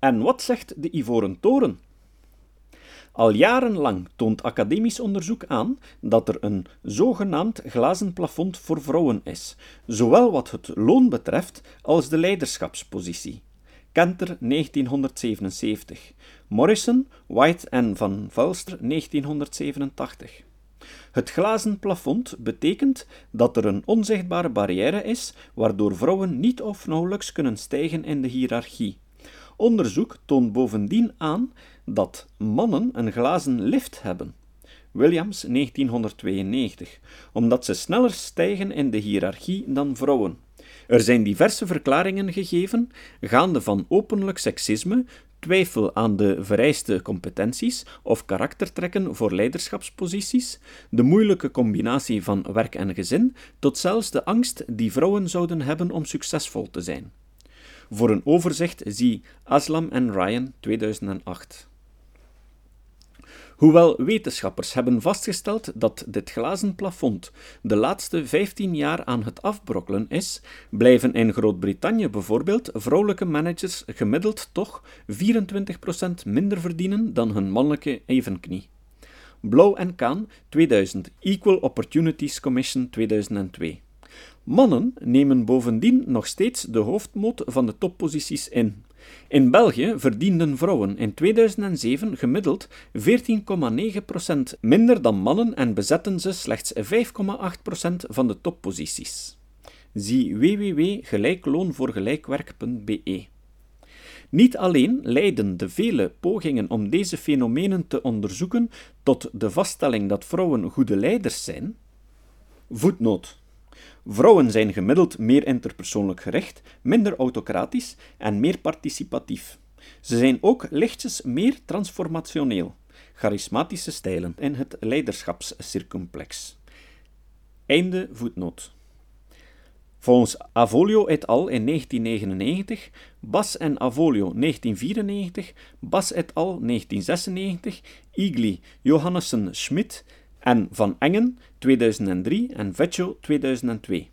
En wat zegt de Ivoren Toren? Al jarenlang toont academisch onderzoek aan dat er een zogenaamd glazen plafond voor vrouwen is, zowel wat het loon betreft als de leiderschapspositie. Kenter 1977, Morrison, White en Van Velster 1987. Het glazen plafond betekent dat er een onzichtbare barrière is waardoor vrouwen niet of nauwelijks kunnen stijgen in de hiërarchie. Onderzoek toont bovendien aan dat mannen een glazen lift hebben. Williams 1992, omdat ze sneller stijgen in de hiërarchie dan vrouwen. Er zijn diverse verklaringen gegeven, gaande van openlijk seksisme, twijfel aan de vereiste competenties of karaktertrekken voor leiderschapsposities, de moeilijke combinatie van werk en gezin, tot zelfs de angst die vrouwen zouden hebben om succesvol te zijn. Voor een overzicht zie Aslam en Ryan 2008. Hoewel wetenschappers hebben vastgesteld dat dit glazen plafond de laatste 15 jaar aan het afbrokkelen is, blijven in Groot-Brittannië bijvoorbeeld vrouwelijke managers gemiddeld toch 24% minder verdienen dan hun mannelijke evenknie. Blauw en Kaan 2000 Equal Opportunities Commission 2002 Mannen nemen bovendien nog steeds de hoofdmoot van de topposities in. In België verdienden vrouwen in 2007 gemiddeld 14,9% minder dan mannen en bezetten ze slechts 5,8% van de topposities. Zie www.gelijkloonvoorgelijkwerk.be. Niet alleen leiden de vele pogingen om deze fenomenen te onderzoeken tot de vaststelling dat vrouwen goede leiders zijn. Voetnoot. Vrouwen zijn gemiddeld meer interpersoonlijk gericht, minder autocratisch en meer participatief. Ze zijn ook lichtjes meer transformationeel, charismatische stijlen in het leiderschapscircumplex. Einde voetnoot. Volgens Avolio et al. in 1999, Bas en Avolio 1994, Bas et al. 1996, Igli, Johannessen, Schmidt en Van Engen 2003 en Vecchio 2002.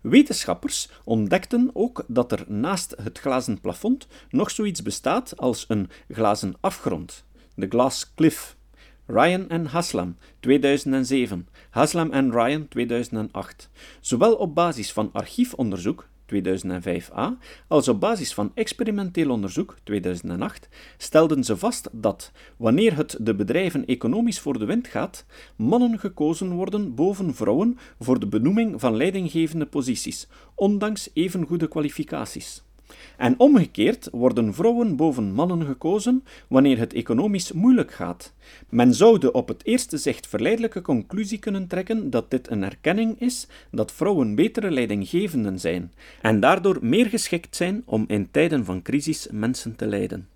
Wetenschappers ontdekten ook dat er naast het glazen plafond nog zoiets bestaat als een glazen afgrond, de glass cliff. Ryan en Haslam 2007, Haslam en Ryan 2008. Zowel op basis van archiefonderzoek 2005a, als op basis van experimenteel onderzoek 2008 stelden ze vast dat, wanneer het de bedrijven economisch voor de wind gaat, mannen gekozen worden boven vrouwen voor de benoeming van leidinggevende posities, ondanks even goede kwalificaties. En omgekeerd worden vrouwen boven mannen gekozen wanneer het economisch moeilijk gaat. Men zou de op het eerste zicht verleidelijke conclusie kunnen trekken dat dit een erkenning is dat vrouwen betere leidinggevenden zijn en daardoor meer geschikt zijn om in tijden van crisis mensen te leiden.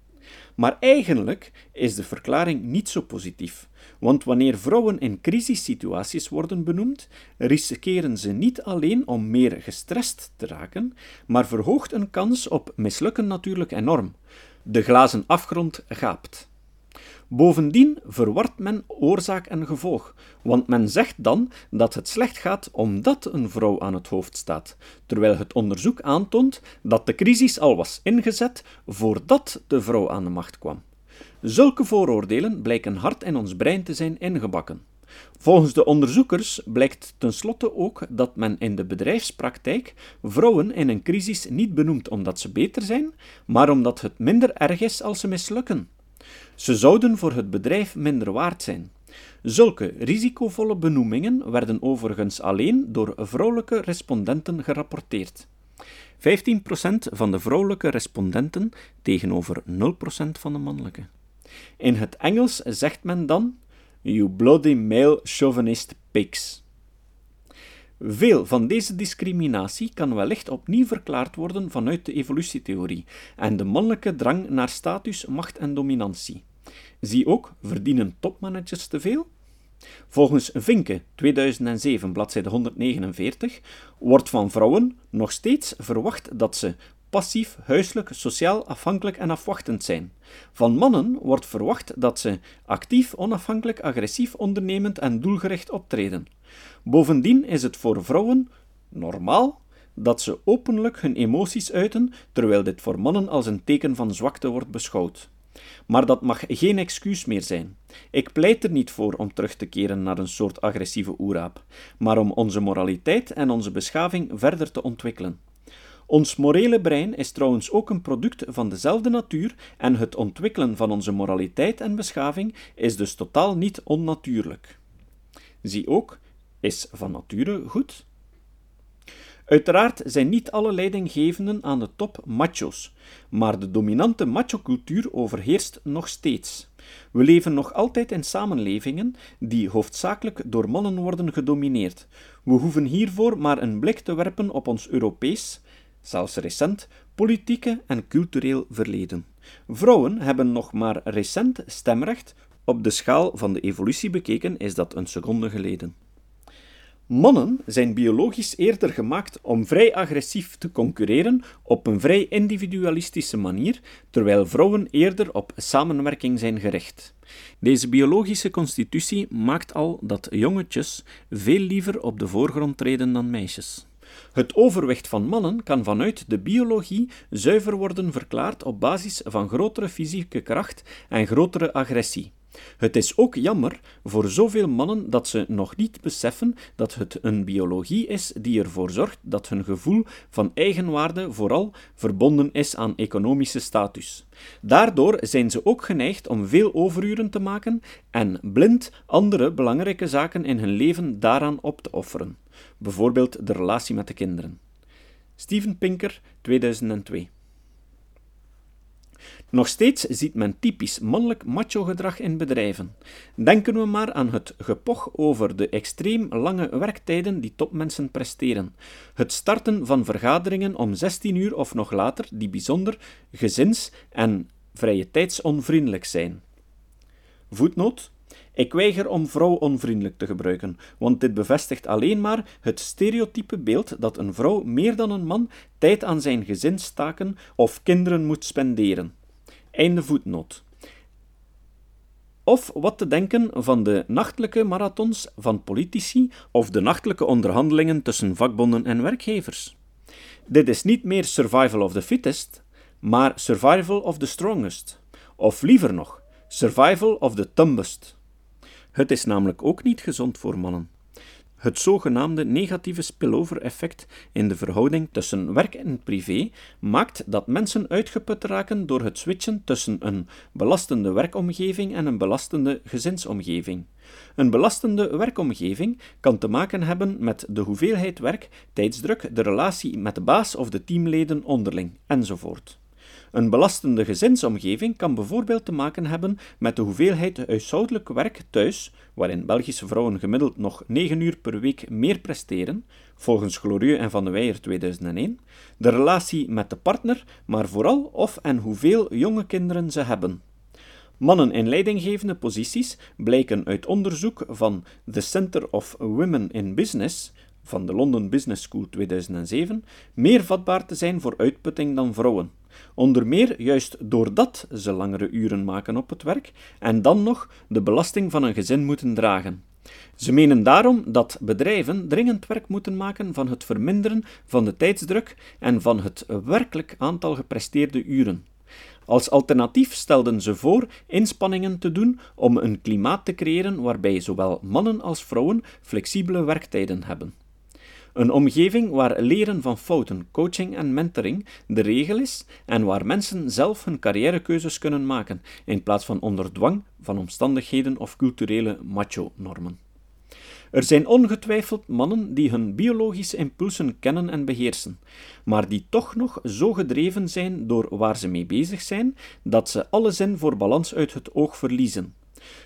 Maar eigenlijk is de verklaring niet zo positief, want wanneer vrouwen in crisissituaties worden benoemd, riskeren ze niet alleen om meer gestrest te raken, maar verhoogt een kans op mislukken natuurlijk enorm. De glazen afgrond gaapt. Bovendien verwart men oorzaak en gevolg, want men zegt dan dat het slecht gaat omdat een vrouw aan het hoofd staat, terwijl het onderzoek aantoont dat de crisis al was ingezet voordat de vrouw aan de macht kwam. Zulke vooroordelen blijken hard in ons brein te zijn ingebakken. Volgens de onderzoekers blijkt tenslotte ook dat men in de bedrijfspraktijk vrouwen in een crisis niet benoemt omdat ze beter zijn, maar omdat het minder erg is als ze mislukken. Ze zouden voor het bedrijf minder waard zijn. Zulke risicovolle benoemingen werden overigens alleen door vrouwelijke respondenten gerapporteerd. 15% van de vrouwelijke respondenten tegenover 0% van de mannelijke. In het Engels zegt men dan: You bloody male chauvinist pigs. Veel van deze discriminatie kan wellicht opnieuw verklaard worden vanuit de evolutietheorie en de mannelijke drang naar status, macht en dominantie. Zie ook, verdienen topmanagers te veel? Volgens Vinke 2007, bladzijde 149, wordt van vrouwen nog steeds verwacht dat ze passief, huiselijk, sociaal, afhankelijk en afwachtend zijn. Van mannen wordt verwacht dat ze actief, onafhankelijk, agressief, ondernemend en doelgericht optreden. Bovendien is het voor vrouwen normaal dat ze openlijk hun emoties uiten, terwijl dit voor mannen als een teken van zwakte wordt beschouwd. Maar dat mag geen excuus meer zijn. Ik pleit er niet voor om terug te keren naar een soort agressieve oeraap, maar om onze moraliteit en onze beschaving verder te ontwikkelen. Ons morele brein is trouwens ook een product van dezelfde natuur en het ontwikkelen van onze moraliteit en beschaving is dus totaal niet onnatuurlijk. Zie ook, is van nature goed? Uiteraard zijn niet alle leidinggevenden aan de top macho's, maar de dominante macho-cultuur overheerst nog steeds. We leven nog altijd in samenlevingen die hoofdzakelijk door mannen worden gedomineerd. We hoeven hiervoor maar een blik te werpen op ons Europees, zelfs recent, politieke en cultureel verleden. Vrouwen hebben nog maar recent stemrecht. Op de schaal van de evolutie bekeken is dat een seconde geleden. Mannen zijn biologisch eerder gemaakt om vrij agressief te concurreren op een vrij individualistische manier, terwijl vrouwen eerder op samenwerking zijn gericht. Deze biologische constitutie maakt al dat jongetjes veel liever op de voorgrond treden dan meisjes. Het overwicht van mannen kan vanuit de biologie zuiver worden verklaard op basis van grotere fysieke kracht en grotere agressie. Het is ook jammer voor zoveel mannen dat ze nog niet beseffen dat het een biologie is die ervoor zorgt dat hun gevoel van eigenwaarde vooral verbonden is aan economische status. Daardoor zijn ze ook geneigd om veel overuren te maken en blind andere belangrijke zaken in hun leven daaraan op te offeren, bijvoorbeeld de relatie met de kinderen. Steven Pinker, 2002 nog steeds ziet men typisch mannelijk macho-gedrag in bedrijven. Denken we maar aan het gepoch over de extreem lange werktijden die topmensen presteren. Het starten van vergaderingen om 16 uur of nog later, die bijzonder gezins- en vrije tijdsonvriendelijk zijn. Voetnoot ik weiger om vrouw onvriendelijk te gebruiken, want dit bevestigt alleen maar het stereotype beeld dat een vrouw meer dan een man tijd aan zijn gezinstaken of kinderen moet spenderen. Einde voetnoot. Of wat te denken van de nachtelijke marathons van politici of de nachtelijke onderhandelingen tussen vakbonden en werkgevers. Dit is niet meer survival of the fittest, maar survival of the strongest. Of liever nog, survival of the tumbest. Het is namelijk ook niet gezond voor mannen. Het zogenaamde negatieve spillover-effect in de verhouding tussen werk en privé maakt dat mensen uitgeput raken door het switchen tussen een belastende werkomgeving en een belastende gezinsomgeving. Een belastende werkomgeving kan te maken hebben met de hoeveelheid werk, tijdsdruk, de relatie met de baas of de teamleden onderling, enzovoort. Een belastende gezinsomgeving kan bijvoorbeeld te maken hebben met de hoeveelheid huishoudelijk werk thuis, waarin Belgische vrouwen gemiddeld nog 9 uur per week meer presteren, volgens Glorieux en Van de Weijer 2001, de relatie met de partner, maar vooral of en hoeveel jonge kinderen ze hebben. Mannen in leidinggevende posities blijken uit onderzoek van The Center of Women in Business van de London Business School 2007 meer vatbaar te zijn voor uitputting dan vrouwen. Onder meer juist doordat ze langere uren maken op het werk en dan nog de belasting van een gezin moeten dragen. Ze menen daarom dat bedrijven dringend werk moeten maken van het verminderen van de tijdsdruk en van het werkelijk aantal gepresteerde uren. Als alternatief stelden ze voor inspanningen te doen om een klimaat te creëren waarbij zowel mannen als vrouwen flexibele werktijden hebben. Een omgeving waar leren van fouten, coaching en mentoring de regel is en waar mensen zelf hun carrièrekeuzes kunnen maken, in plaats van onder dwang van omstandigheden of culturele macho-normen. Er zijn ongetwijfeld mannen die hun biologische impulsen kennen en beheersen, maar die toch nog zo gedreven zijn door waar ze mee bezig zijn, dat ze alle zin voor balans uit het oog verliezen.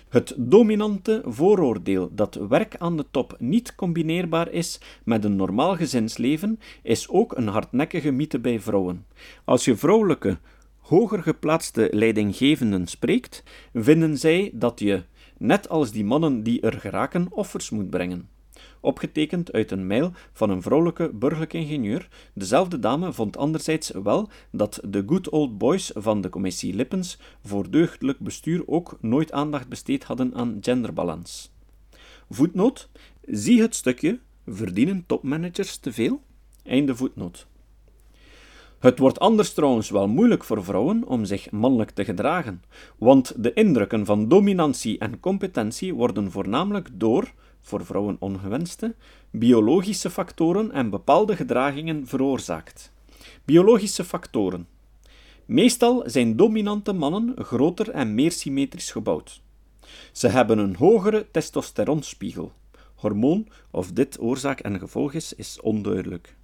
Het dominante vooroordeel dat werk aan de top niet combineerbaar is met een normaal gezinsleven, is ook een hardnekkige mythe bij vrouwen. Als je vrouwelijke, hoger geplaatste leidinggevenden spreekt, vinden zij dat je, net als die mannen die er geraken, offers moet brengen opgetekend uit een mail van een vrouwelijke burgerlijke ingenieur. Dezelfde dame vond anderzijds wel dat de good old boys van de commissie Lippens voor deugdelijk bestuur ook nooit aandacht besteed hadden aan genderbalans. Voetnoot: zie het stukje Verdienen topmanagers te veel? Einde voetnoot. Het wordt anders trouwens wel moeilijk voor vrouwen om zich mannelijk te gedragen, want de indrukken van dominantie en competentie worden voornamelijk door, voor vrouwen ongewenste, biologische factoren en bepaalde gedragingen veroorzaakt. Biologische factoren. Meestal zijn dominante mannen groter en meer symmetrisch gebouwd. Ze hebben een hogere testosteronspiegel. Hormoon, of dit oorzaak en gevolg is, is onduidelijk.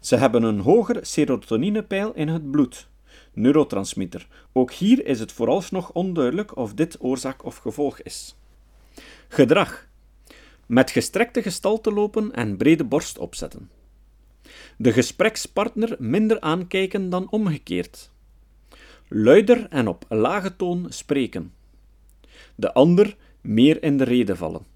Ze hebben een hoger serotoninepeil in het bloed, neurotransmitter. Ook hier is het vooralsnog onduidelijk of dit oorzaak of gevolg is. Gedrag. Met gestrekte gestalte lopen en brede borst opzetten. De gesprekspartner minder aankijken dan omgekeerd. Luider en op lage toon spreken. De ander meer in de rede vallen.